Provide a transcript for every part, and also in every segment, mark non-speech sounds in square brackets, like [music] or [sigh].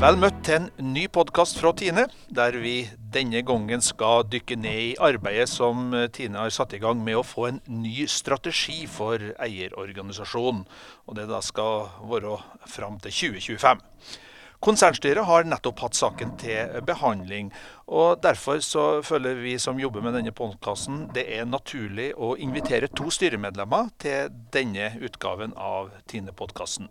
Vel møtt til en ny podkast fra Tine, der vi denne gangen skal dykke ned i arbeidet som Tine har satt i gang med å få en ny strategi for eierorganisasjonen. Og det da skal være fram til 2025. Konsernstyret har nettopp hatt saken til behandling. og Derfor så føler vi som jobber med denne podkasten det er naturlig å invitere to styremedlemmer til denne utgaven av Tine-podkasten.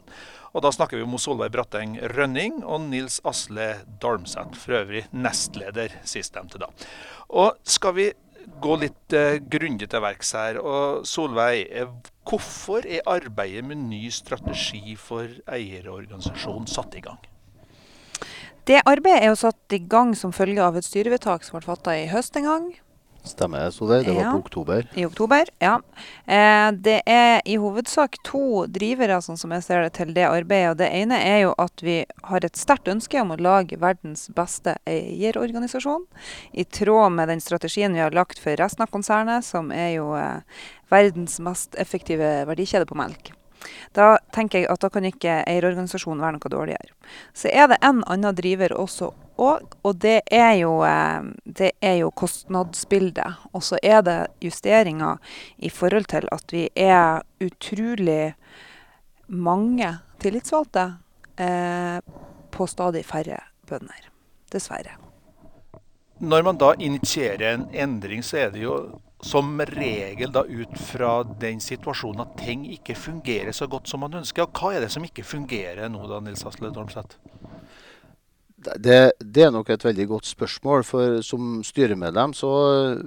Og Da snakker vi om Solveig Bratteng Rønning og Nils Asle Dalmseth, for øvrig nestleder sistnevnte. da. Og skal vi gå litt eh, grundig til verks her. Og Solveig, eh, hvorfor er arbeidet med ny strategi for eierorganisasjonen satt i gang? Det arbeidet er jo satt i gang som følge av et styrevedtak som ble fatta i høst en gang. Stemmer, Solveig. Det var Ja. på oktober. I oktober, ja. Eh, det er i hovedsak to drivere, sånn som jeg ser det, til det arbeidet. Og det ene er jo at vi har et sterkt ønske om å lage verdens beste eierorganisasjon. I tråd med den strategien vi har lagt for resten av konsernet, som er jo eh, verdens mest effektive verdikjede på melk. Da tenker jeg at da kan ikke eierorganisasjonen være noe dårligere. Så er det en annen driver også og det er jo, eh, det er jo kostnadsbildet. Og så er det justeringer i forhold til at vi er utrolig mange tillitsvalgte eh, på stadig færre bønder. Dessverre. Når man da initierer en endring, så er det jo som regel da ut fra den situasjonen at ting ikke fungerer så godt som man ønsker. Og hva er det som ikke fungerer nå da, Nils Asle Dormseth? Det, det er nok et veldig godt spørsmål. For som styremedlem så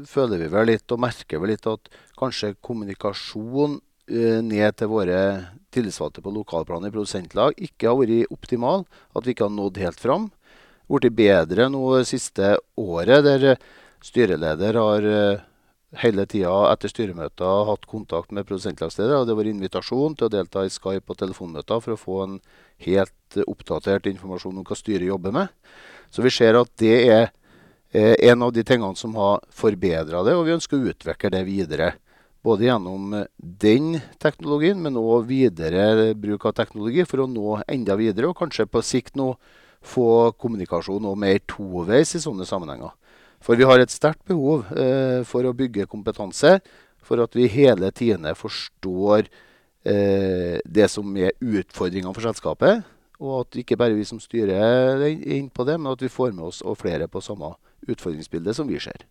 føler vi vel litt og merker vel litt at kanskje kommunikasjon eh, ned til våre tillitsvalgte på lokalplanet i produsentlag ikke har vært optimal. At vi ikke har nådd helt fram. Blitt bedre nå siste året, der styreleder har eh, hele tida etter styremøter hatt kontakt med produsentlagsledere. og Det har vært invitasjon til å delta i Skype og telefonmøter for å få en helt eh, oppdatert informasjon om hva styret jobber med. Så vi ser at det er eh, en av de tingene som har forbedra det, og vi ønsker å utvikle det videre. Både gjennom eh, den teknologien, men òg videre bruk av teknologi for å nå enda videre, og kanskje på sikt nå få kommunikasjon og mer toveis i sånne sammenhenger. For vi har et sterkt behov eh, for å bygge kompetanse, for at vi hele tiden forstår eh, det som er utfordringene for selskapet. Og at ikke bare vi som styrer er inn på det, men at vi får med oss og flere på samme utfordringsbilde som vi ser.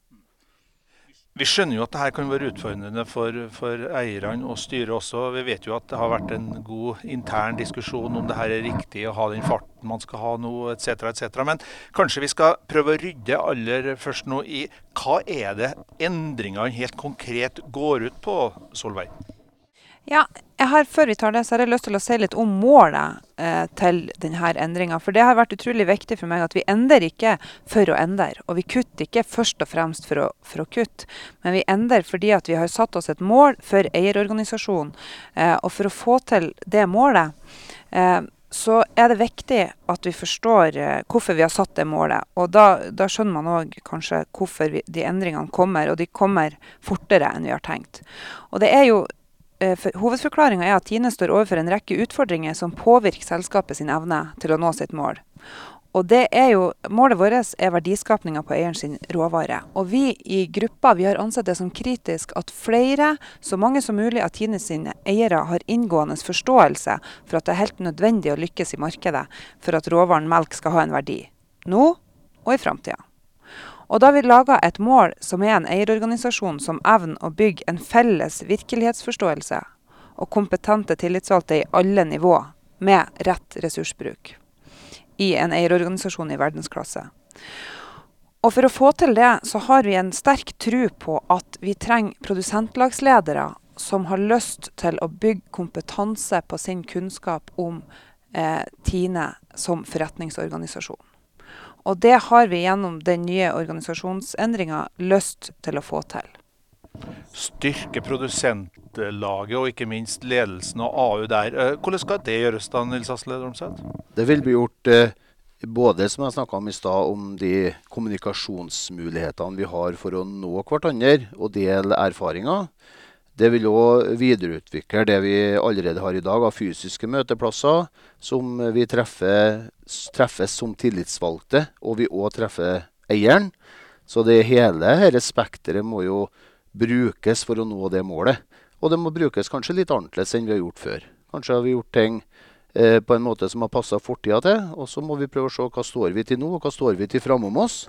Vi skjønner jo at dette kan være utfordrende for, for eierne og styret også. Vi vet jo at det har vært en god intern diskusjon om det her er riktig å ha den farten man skal ha nå, etc. etc. Men kanskje vi skal prøve å rydde aller først nå i hva er det endringene helt konkret går ut på, Solveig? Ja, jeg har, Før vi tar det, så har jeg lyst til å si litt om målet eh, til denne endringa. For det har vært utrolig viktig for meg at vi endrer ikke for å endre. Og vi kutter ikke først og fremst for å, for å kutte, men vi endrer fordi at vi har satt oss et mål for eierorganisasjonen. Eh, og for å få til det målet, eh, så er det viktig at vi forstår eh, hvorfor vi har satt det målet. Og da, da skjønner man òg kanskje hvorfor vi, de endringene kommer, og de kommer fortere enn vi har tenkt. Og det er jo Hovedforklaringa er at Tine står overfor en rekke utfordringer som påvirker selskapet sin evne til å nå sitt mål. Og det er jo, Målet vårt er verdiskapninga på eieren sin råvare. Og vi i gruppa vi har ansett det som kritisk at flere, så mange som mulig av Tine sine eiere har inngående forståelse for at det er helt nødvendig å lykkes i markedet for at råvaren melk skal ha en verdi. Nå og i framtida. Og da vi laga et mål som er en eierorganisasjon som evner å bygge en felles virkelighetsforståelse og kompetente tillitsvalgte i alle nivå med rett ressursbruk i en eierorganisasjon i verdensklasse. Og for å få til det, så har vi en sterk tro på at vi trenger produsentlagsledere som har lyst til å bygge kompetanse på sin kunnskap om eh, Tine som forretningsorganisasjon. Og det har vi gjennom den nye organisasjonsendringa lyst til å få til. Styrke produsentlaget og ikke minst ledelsen og AU der. Eh, Hvordan skal det gjøres da, Nils Asle Dormseth? Det vil bli gjort eh, både som jeg snakka om i stad, om de kommunikasjonsmulighetene vi har for å nå hverandre og dele erfaringer. Det vil òg videreutvikle det vi allerede har i dag av fysiske møteplasser, som vi treffer, treffes som tillitsvalgte, og vi òg treffer eieren. Så det hele dette spekteret må jo brukes for å nå det målet. Og det må brukes kanskje litt annerledes enn vi har gjort før. Kanskje har vi gjort ting eh, på en måte som har passa fortida til, og så må vi prøve å se hva står vi til nå, og hva står vi til framom oss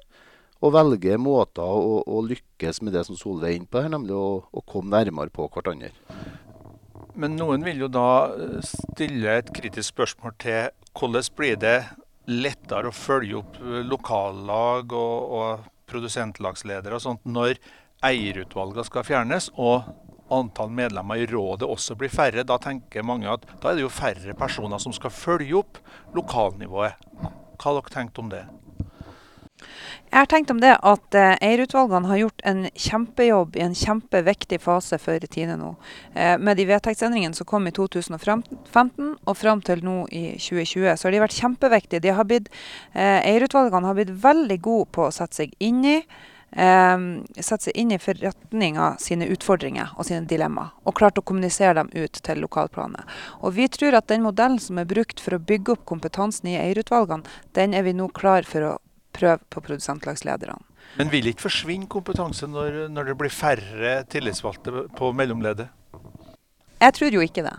og velge måter å, å, lykkes med det som Solveig er inne på her, nemlig å, å, komme nærmere på hverandre. Men noen vil jo da eh, stille et kritisk spørsmål til hvordan blir det lettere å følge opp eh, lokallag og, og produsentlagsledere og sånt når eierutvalgene skal fjernes og antall medlemmer i rådet også blir færre. Da tenker mange at da er det jo færre personer som skal følge opp lokalnivået. Hva har dere tenkt om det? Jeg har tenkt om det at eh, har gjort en kjempejobb i en kjempeviktig fase for Tine nå. Eh, med de vedtektsendringene som kom i 2015 og fram til nå i 2020, så har de vært kjempeviktige. De har blitt, eh, har blitt veldig gode på å sette seg inn i Um, sette seg inn i forretninga sine utfordringer og sine dilemmaer, og klart å kommunisere dem ut til lokalplanet. Og vi tror at den modellen som er brukt for å bygge opp kompetansen i eierutvalgene, den er vi nå klar for å prøve på produsentlagslederne. Men vil ikke forsvinne kompetanse når, når det blir færre tillitsvalgte på mellomleddet? Jeg tror jo ikke det.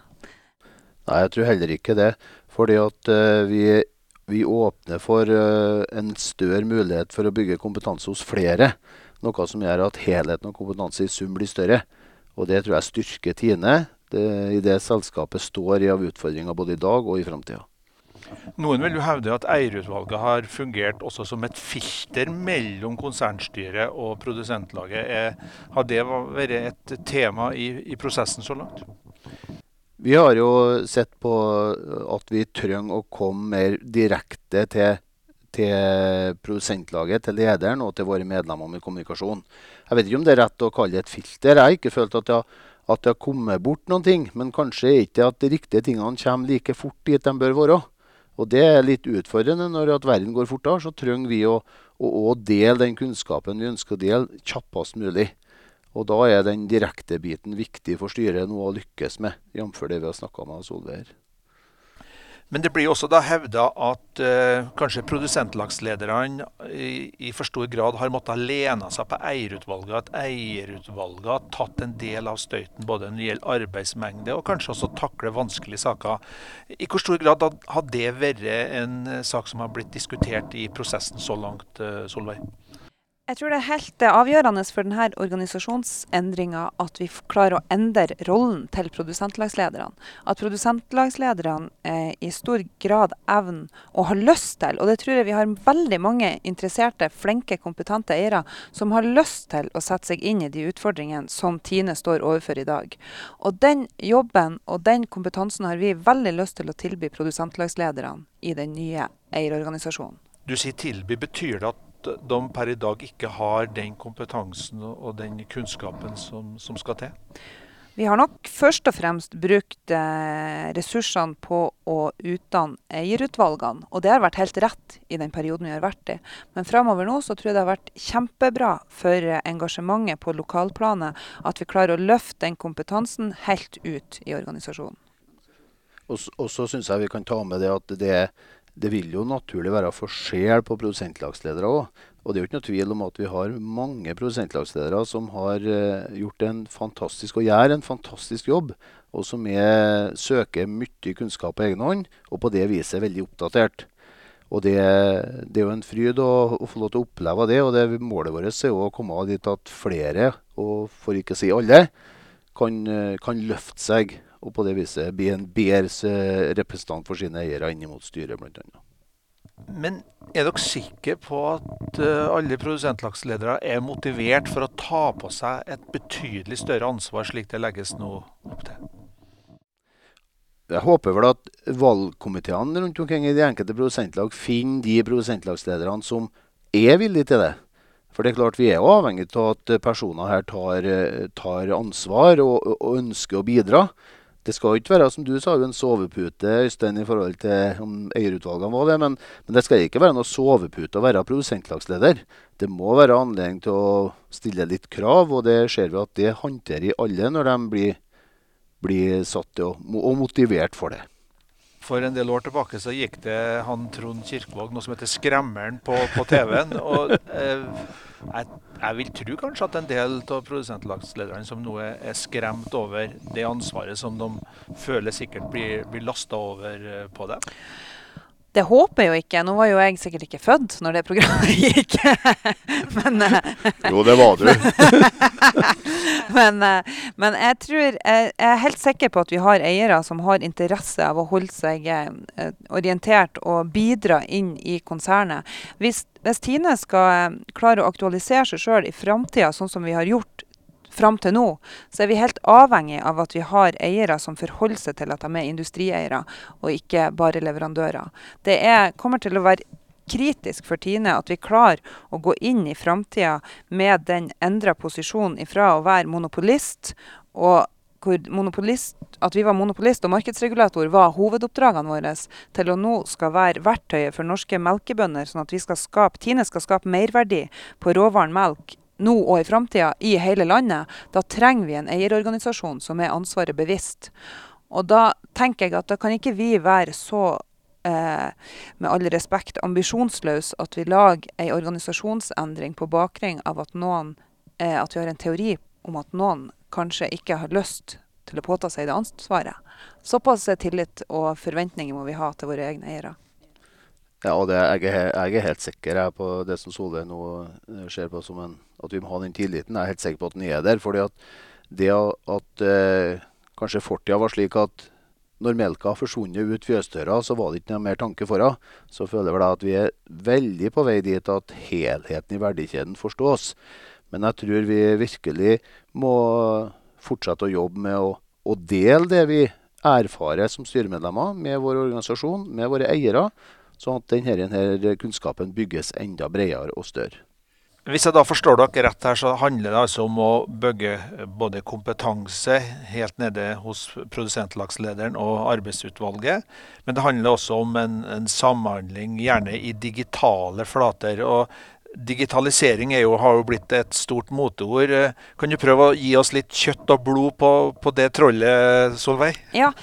Nei, jeg tror heller ikke det. Fordi at uh, vi, vi, åpner for uh, en større mulighet for å bygge kompetanse hos flere. Noe som gjør at helheten av kompetanse i sum blir større. Og det tror jeg styrker Tine det, i det selskapet står i av utfordringer både i dag og i framtida. Noen vil jo hevde at eierutvalget har fungert også som et filter mellom konsernstyret og produsentlaget. Har det vært et tema i, i, prosessen så langt? Vi har jo sett på at vi trenger å komme mer direkte til, til produsentlaget, til lederen og til våre medlemmer med kommunikasjon. Jeg vet ikke om det er rett å kalle det et filter. Jeg har ikke følt at det at det har kommet bort noen ting. Men kanskje ikke at de riktige tingene kommer like fort dit de bør være. Og det er litt utfordrende. Når at verden går fortere, så trenger vi å, å, å, dele den kunnskapen vi ønsker å dele, kjappest mulig. Og da er den direkte biten viktig for styret nå å lykkes med, jf. det vi har snakka med Solveig her. Men det blir også da hevda at uh, kanskje produsentlagslederne i, i, for stor grad har måttet lene seg på eierutvalget. At eierutvalget har tatt en del av støyten både når det gjelder arbeidsmengde og kanskje også takle vanskelige saker. I hvor stor grad har det vært en sak som har blitt diskutert i prosessen så langt, uh, Solveig? Jeg tror det er helt avgjørende for denne organisasjonsendringa at vi klarer å endre rollen til produsentlagslederne. At produsentlagslederne eh, i stor grad evner og har lyst til, og det tror jeg vi har veldig mange interesserte, flinke, kompetente eiere som har lyst til å sette seg inn i de utfordringene som Tine står overfor i dag. Og den jobben og den kompetansen har vi veldig lyst til å tilby produsentlagslederne i den nye eierorganisasjonen. Du sier tilby. Betyr det at de per i dag ikke har den kompetansen og den kunnskapen som, som skal til? Vi har nok først og fremst brukt eh, ressursene på å utdanne eierutvalgene. Og det har vært helt rett i den perioden vi har vært i. Men framover nå så tror jeg det har vært kjempebra for engasjementet på lokalplanet at vi klarer å løfte den kompetansen helt ut i organisasjonen. Og så syns jeg vi kan ta med det at det er det vil jo naturlig være forskjell på produsentlagsledere òg. Og det er jo ikke noe tvil om at vi har mange produsentlagsledere som har uh, gjort en fantastisk og gjør en fantastisk jobb. Og som er, søker mye kunnskap på egen hånd, og på det viset er veldig oppdatert. Og det, det er jo en fryd å, å, få lov til å oppleve det. Og det målet vårt er å komme dit at flere, og for ikke å si alle, kan, eh, kan løfte seg og på det viset bli en bedre representant for sine eiere inn mot styret, bl.a. Men er dere sikre på at uh, alle produsentlagsledere er motivert for å ta på seg et betydelig større ansvar, slik det legges nå opp til? Jeg håper vel at valgkomiteene rundt omkring i de enkelte produsentlag finner de produsentlagslederne som er villige til det. For det er klart vi er avhengig av at personer her tar, tar ansvar og, og ønsker å bidra. Det skal ikke være som du sa, en sovepute Øystein, i forhold til om eierutvalgene var det. Men, men, det skal ikke være noe sovepute å være produsentlagsleder. Det må være anledning til å stille litt krav, og det ser vi at det håndterer alle når de blir, blir satt til og motivert for det. For en del år tilbake så gikk det han Trond Kirkevåg noe som heter 'Skremmeren' på, på TV-en. og eh, jeg, jeg, vil tro kanskje at en del av produsentlagslederne som nå er, er, skremt over det ansvaret som de føler sikkert blir, blir lasta over eh, på dem. Det håper jeg jo ikke. Nå var jo jeg sikkert ikke født når det programmet [laughs] gikk. men, eh, jo, det var du. [laughs] men, eh, men, jeg tror Jeg er helt sikker på at vi har eiere som har interesse av å holde seg eh, orientert og bidra inn i konsernet. Hvis, hvis Tine skal klare å aktualisere seg sjøl i framtida, sånn som vi har gjort fram til nå, så er vi helt avhengig av at vi har eiere som forholder seg til at de er industrieiere, og ikke bare leverandører. Det er, kommer til å være kritisk for Tine at vi klarer å gå inn i framtida med den endra posisjonen ifra å være monopolist og hvor at vi var monopolist og markedsregulator var hovedoppdragene våre, til å nå skal være verktøyet for norske melkebønder, sånn at vi skal skape, Tine skal skape merverdi på råvaren melk nå og i framtida i hele landet, da trenger vi en eierorganisasjon som er ansvaret bevisst. Og da tenker jeg at da kan ikke vi være så eh, med all respekt ambisjonsløse at vi lager en organisasjonsendring på bakgrunn av at, noen, eh, at vi har en teori om at noen kanskje ikke har lyst til å påta seg det ansvaret. Såpass tillit og forventninger må vi ha til våre egne eiere. Ja, og det, jeg, er, jeg, er, helt sikker på det som Solveig nå eh, ser på som en, at vi må ha den tilliten. Jeg er helt sikker på at den er der. fordi at det at eh, kanskje fortida var slik at når melka har forsvunnet ut fjøsdøra, så var det ikke noe mer tanke for henne. Så føler jeg at vi er veldig på vei dit at helheten i verdikjeden forstås. Men jeg tror vi virkelig må fortsette å jobbe med å, å dele det vi erfarer som styremedlemmer med vår organisasjon, med våre eiere Sånn at denne kunnskapen bygges enda bredere og større. Hvis jeg da forstår dere rett her, så handler det altså om å bygge både kompetanse helt nede hos produsentlagslederen og arbeidsutvalget, men det handler også om en, en samhandling, gjerne i digitale flater. og Digitalisering jo, har jo blitt et stort moteord. Kan du prøve å gi oss litt kjøtt og blod på, på det trollet, Solveig? Ja,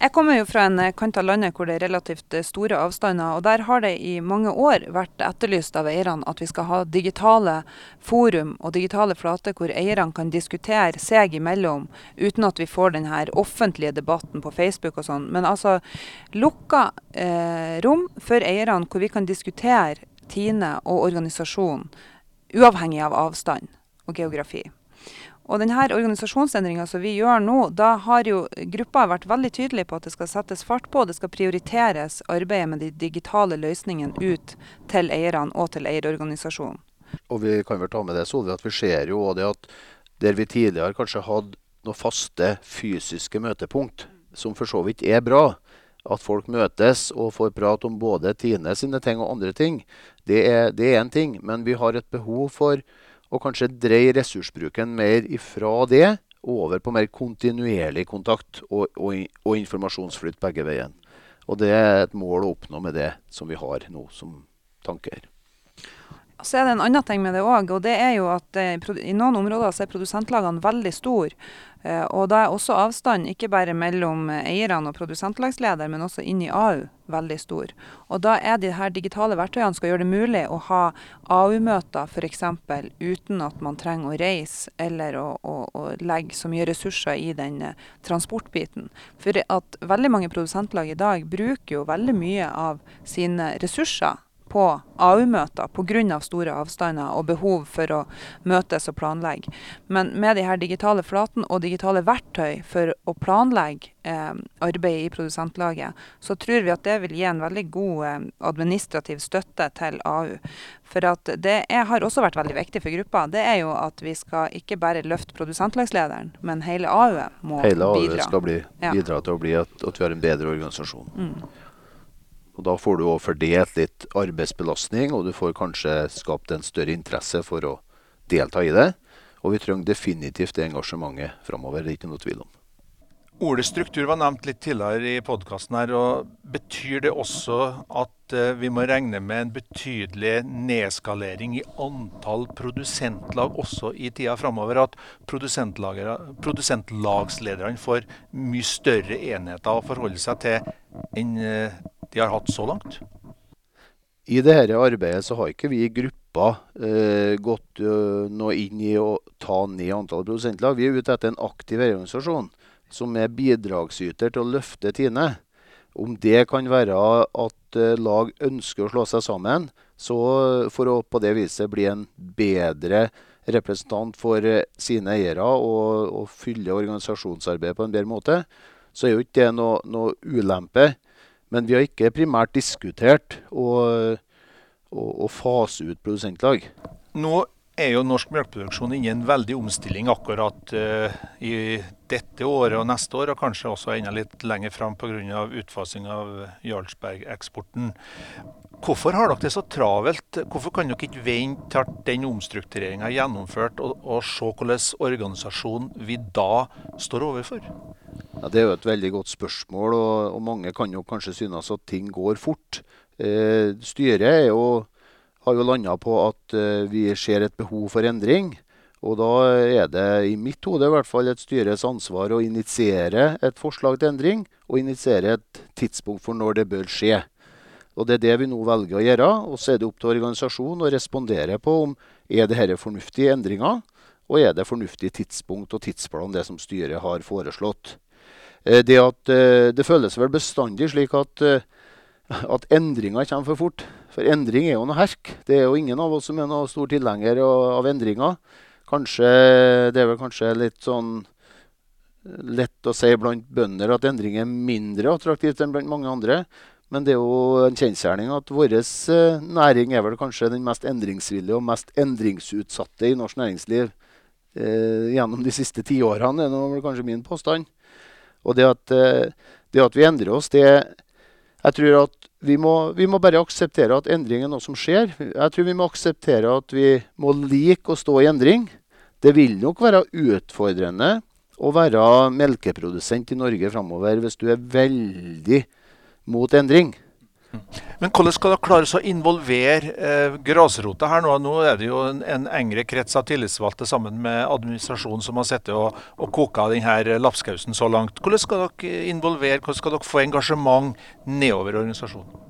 jeg kommer jo fra en eh, kant av landet hvor det er relativt eh, store avstander. og Der har det i mange år vært etterlyst av eierne at vi skal ha digitale forum og digitale flater hvor eierne kan diskutere seg imellom uten at vi får den her offentlige debatten på Facebook og sånn. Men altså lukka eh, rom for eierne hvor vi kan diskutere Tine og organisasjonen uavhengig av avstand og geografi. Og denne organisasjonsendringa som vi gjør nå, da har jo gruppa vært veldig tydelig på at det skal settes fart på, det skal prioriteres arbeidet med de digitale løsningene ut til eierne og til eierorganisasjonen. Og vi kan vel ta med det, Solveig, at vi ser jo det at der vi tidligere kanskje hadde noen faste fysiske møtepunkt, som for så vidt er bra, at folk møtes og får prat om både Tine sine ting og andre ting, det er én ting. Men vi har et behov for og kanskje dreie ressursbruken mer ifra det over på mer kontinuerlig kontakt og, og, og informasjonsflytt begge veiene. Og det er et mål å oppnå med det som vi har nå som tanker. Så er det en annen ting med det òg, og det er jo at eh, i noen områder så er produsentlagene veldig store. Eh, og da er også avstanden ikke bare mellom eierne og produsentlagsleder, men også inn i AU veldig stor. Og da er de her digitale verktøyene skal gjøre det mulig å ha AU-møter f.eks. uten at man trenger å reise eller å, å, å, legge så mye ressurser i den eh, transportbiten. For at veldig mange produsentlag i dag bruker jo veldig mye av sine ressurser på AU-møter pga. store avstander og behov for å møtes og planlegge. Men med de her digitale flatene og digitale verktøy for å planlegge eh, arbeidet i produsentlaget, så tror vi at det vil gi en veldig god eh, administrativ støtte til AU. For at det er, har også vært veldig viktig for gruppa. Det er jo at vi skal ikke bare løfte produsentlagslederen, men hele AU må hele AU bidra. Hele AU skal bli, bidra til å bli at, at vi har en bedre organisasjon. Mm. Og Da får du òg fordelt litt arbeidsbelastning, og du får kanskje skapt en større interesse for å delta i det. Og vi trenger definitivt det engasjementet framover, det er ikke noe tvil om. Ordet struktur var nevnt litt tidligere i podkasten her. og Betyr det også at uh, vi må regne med en betydelig nedskalering i antall produsentlag også i tida framover? At produsentlagslederne får mye større enheter å forholde seg til enn uh, de har hatt så langt? I dette arbeidet så har ikke vi i gruppa eh, gått noe inn i å ta ned antallet produsentlag. Vi er ute etter en aktiv organisasjon som er bidragsyter til å løfte Tine. Om det kan være at eh, lag ønsker å slå seg sammen, så for å på det viset bli en bedre representant for eh, sine eiere og, og fylle organisasjonsarbeidet på en bedre måte, så er jo ikke det noe, noe ulempe. Men vi har ikke primært diskutert å, å, å fase ut produsentlag. Nå er jo norsk melkeproduksjon inne i en veldig omstilling akkurat uh, i dette året og neste år, og kanskje også enda litt lenger fram pga. utfasing av Jarlsberg-eksporten. Hvorfor har dere det så travelt? Hvorfor kan dere ikke vente til den omstruktureringa er gjennomført, og, og se hvilken organisasjon vi da står overfor? Ja, det er jo et veldig godt spørsmål, og, og mange kan jo kanskje synes at ting går fort. Eh, styret er jo har jo landa på at uh, vi ser et behov for endring. Og da er det i mitt hode i hvert fall et styres ansvar å initiere et forslag til endring, og initiere et tidspunkt for når det bør skje. Og Det er det vi nå velger å gjøre. og Så er det opp til organisasjonen å respondere på om er det dette fornuftige endringer, og er det fornuftig tidspunkt og tidsplan det som styret har foreslått. Eh, det, at, eh, det føles vel bestandig slik at at endringer kommer for fort. For endring er jo noe herk. Det er jo ingen av oss som er noe stor tilhenger av endringer. Kanskje, det er vel kanskje litt sånn lett å si blant bønder at endring er mindre attraktivt enn blant mange andre. Men det er jo en kjensgjerning at vår eh, næring er vel kanskje den mest endringsvillige og mest endringsutsatte i norsk næringsliv eh, gjennom de siste tiårene, er vel kanskje min påstand. Og det at, eh, det at vi endrer oss, det jeg tror at vi må, vi må, bare akseptere at endring er noe som skjer. Jeg tror vi må akseptere at vi må like å stå i endring. Det vil nok være utfordrende å være melkeprodusent i Norge framover hvis du er veldig mot endring. Men hvordan skal dere klare å involvere eh, grasrota her nå? Nå er det jo en, en engre krets av tillitsvalgte sammen med administrasjonen som har sittet og, og koka denne lapskausen så langt. Hvordan skal dere involvere, hvordan skal dere få engasjement nedover organisasjonen?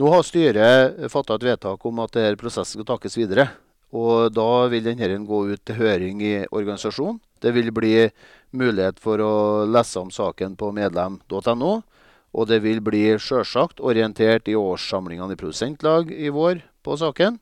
Nå har styret fatta et vedtak om at denne prosessen skal takes videre. Og Da vil denne gå ut til høring i organisasjonen. Det vil bli mulighet for å lese om saken på medlem.no. Og det vil bli sjølsagt orientert i årssamlingene i produsentlag i vår på saken.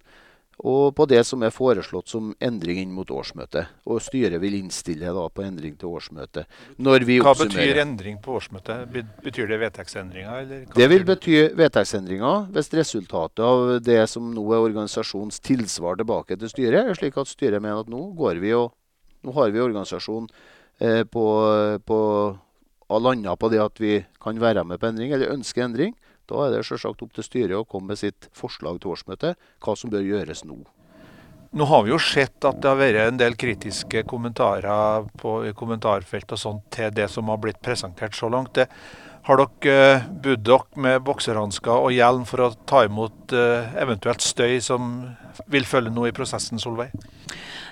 Og på det som er foreslått som endring inn mot årsmøtet. Og styret vil innstille da på endring til årsmøtet. Hva betyr endring på årsmøtet? Betyr det vedtektsendringer? Det vil bety vedtektsendringer hvis resultatet av det som nå er organisasjonens tilsvar tilbake til styret, er slik at styret mener at nå går vi og nå har vi organisasjon eh, på, på har landa på det at vi kan være med på endring, eller ønsker endring, da er det selvsagt opp til styret å komme med sitt forslag til årsmøtet, hva som bør gjøres nå. Nå har vi jo sett at det har vært en del kritiske kommentarer på kommentarfelt og sånt til det som har blitt presentert så langt. Det, har dere uh, budd dere med boksehansker og hjelm for å ta imot uh, eventuelt støy som vil følge nå i prosessen, Solveig?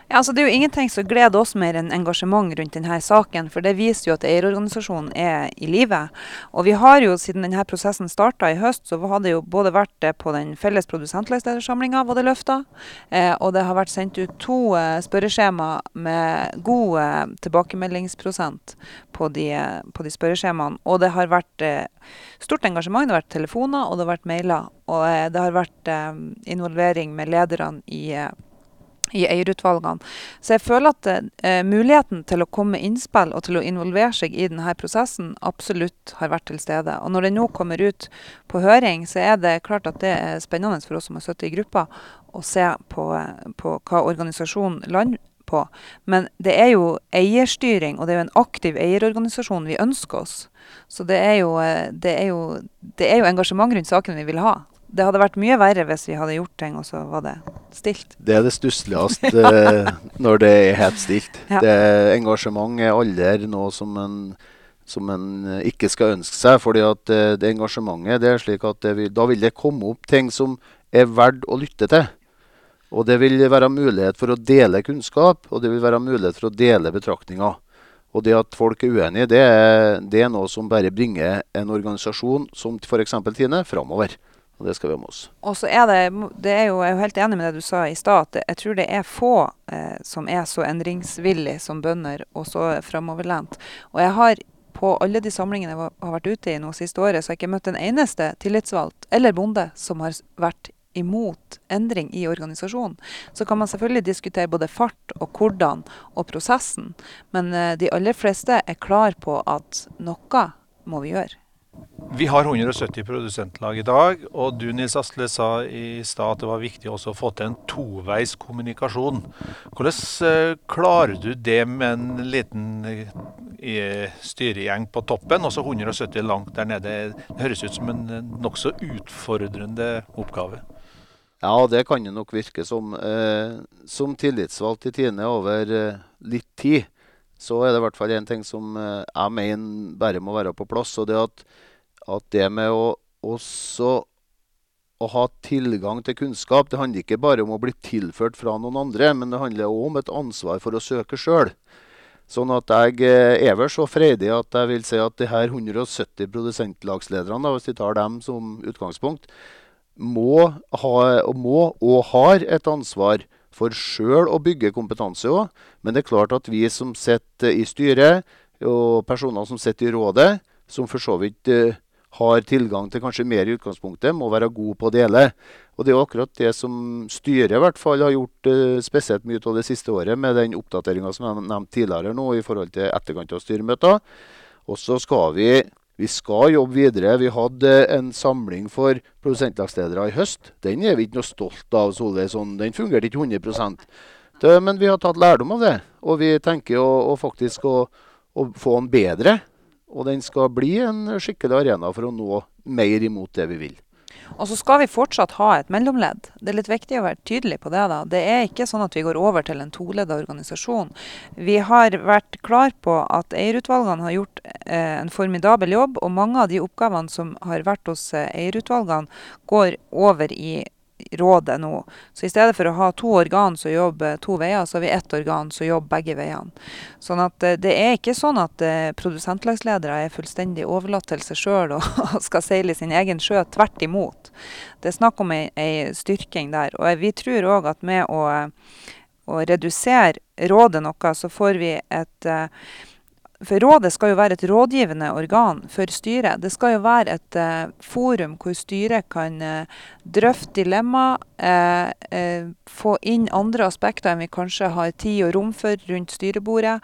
Ja, altså det er jo ingenting som gleder oss mer enn engasjement rundt denne saken. For det viser jo at eierorganisasjonen er i live. Og vi har jo siden denne prosessen starta i høst, så har det jo både vært på den felles produsentledersamlinga var det løfta, eh, og det har vært sendt ut to eh, spørreskjema med god eh, tilbakemeldingsprosent på de, på de spørreskjemaene. Og det har vært eh, stort engasjement. Det har vært telefoner, og det har vært mailer. Og eh, det har vært eh, involvering med lederne i i eierutvalgene. Så jeg føler at eh, muligheten til å komme med innspill og til å involvere seg i denne prosessen absolutt har vært til stede. Og når det nå kommer ut på høring, så er det klart at det er spennende for oss som har sittet i gruppa, å se på, på hva organisasjonen lander på. Men det er jo eierstyring, og det er jo en aktiv eierorganisasjon vi ønsker oss. Så det er jo, eh, det er jo, det er jo engasjement rundt sakene vi vil ha. Det hadde vært mye verre hvis vi hadde gjort ting, og så var det stilt. Det er det stussligste eh, når det er helt stilt. [laughs] Ja. Det Engasjement er aldri noe som en som en eh, ikke skal ønske seg. fordi at eh, det engasjementet det er slik at vil, da vil det komme opp ting som er verdt å lytte til. Og det vil være mulighet for å dele kunnskap, og det vil være mulighet for å dele betraktninger. Og det at folk er uenige, det er, det er noe som bare bringer en organisasjon som f.eks. Tine framover. Og det skal vi ha med oss. Og så er det, det er jo, Jeg er jo helt enig med det du sa i stad. Jeg tror det er få eh, som er så endringsvillige som bønder, og så framoverlent. Og jeg har på alle de samlingene jeg har vært ute i nå siste året, så har jeg ikke møtt en eneste tillitsvalgt eller bonde som har vært imot endring i organisasjonen. Så kan man selvfølgelig diskutere både fart og hvordan og prosessen, men eh, de aller fleste er klar på at noe må vi gjøre. Vi har 170 produsentlag i dag, og du Nils Asle sa i stad at det var viktig også å få til en toveis kommunikasjon. Hvordan eh, klarer du det med en liten eh, styregjeng på toppen, og så 170 langt der nede? Det høres ut som en nokså utfordrende oppgave. Ja, det kan det nok virke som. Eh, som tillitsvalgt i Tine over litt tid, så er det i hvert fall én ting som eh, jeg mener bare må være på plass. og det at at det med å også å ha tilgang til kunnskap, det handler ikke bare om å bli tilført fra noen andre, men det handler òg om et ansvar for å søke sjøl. Sånn at jeg eh, er vel så freidig at jeg vil si at de her 170 produsentlagslederne, hvis vi tar dem som utgangspunkt, må, ha, må og har et ansvar for sjøl å bygge kompetanse òg. Men det er klart at vi som sitter i styret, og personer som sitter i rådet, som for så vidt eh, har tilgang til kanskje mer i utgangspunktet, må være gode på å dele. Og Det er akkurat det som styret i hvert fall har gjort uh, spesielt mye av det siste året, med den oppdateringa som jeg nevnte tidligere nå i forhold til etterkant av styremøter. Og så skal vi, vi skal jobbe videre. Vi hadde en samling for produsentlagsledere i høst. Den er vi ikke noe stolt av. Solveig, sånn, Den fungerte ikke 100 det, Men vi har tatt lærdom av det. Og vi tenker å, å faktisk å, å få den bedre. Og den skal bli en skikkelig arena for å nå mer imot det vi vil. Og så skal vi fortsatt ha et mellomledd. Det er litt viktig å være tydelig på det. da. Det er ikke sånn at vi går over til en toledda organisasjon. Vi har vært klar på at eierutvalgene har gjort eh, en formidabel jobb, og mange av de oppgavene som har vært hos eh, eierutvalgene, går over i rådet nå. Så i stedet for å ha to organ som jobber to veier, så har vi ett organ som jobber begge veiene. Sånn at eh, det er ikke sånn at eh, produsentlagsledere er fullstendig overlatt til seg sjøl [laughs] og skal seile sin egen sjø. Tvert imot. Det er snakk om ei, ei styrking der. Og vi tror òg at med å, å redusere rådet noe, så får vi et eh, for rådet skal jo være et rådgivende organ for styret. Det skal jo være et uh, forum hvor styret kan uh, drøfte dilemma, uh, få inn andre aspekter enn vi kanskje har tid og rom for rundt styrebordet.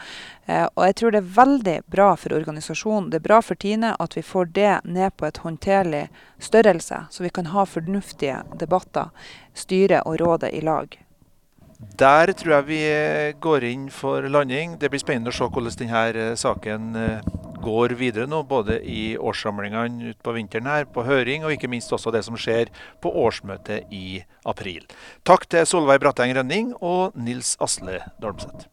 og jeg tror det er veldig bra for organisasjonen. Det er bra for Tine at vi får det ned på et håndterlig størrelse, så vi kan ha fornuftige debatter, styret og rådet i lag. Der tror jeg vi eh, går inn for landing. Det blir spennende å se hvordan denne eh, saken eh, går videre nå. Både i årssamlingene utpå vinteren her, på høring, og ikke minst også det som skjer på årsmøtet i april. Takk til Solveig Bratteng Rønning og Nils Asle Dolmseth.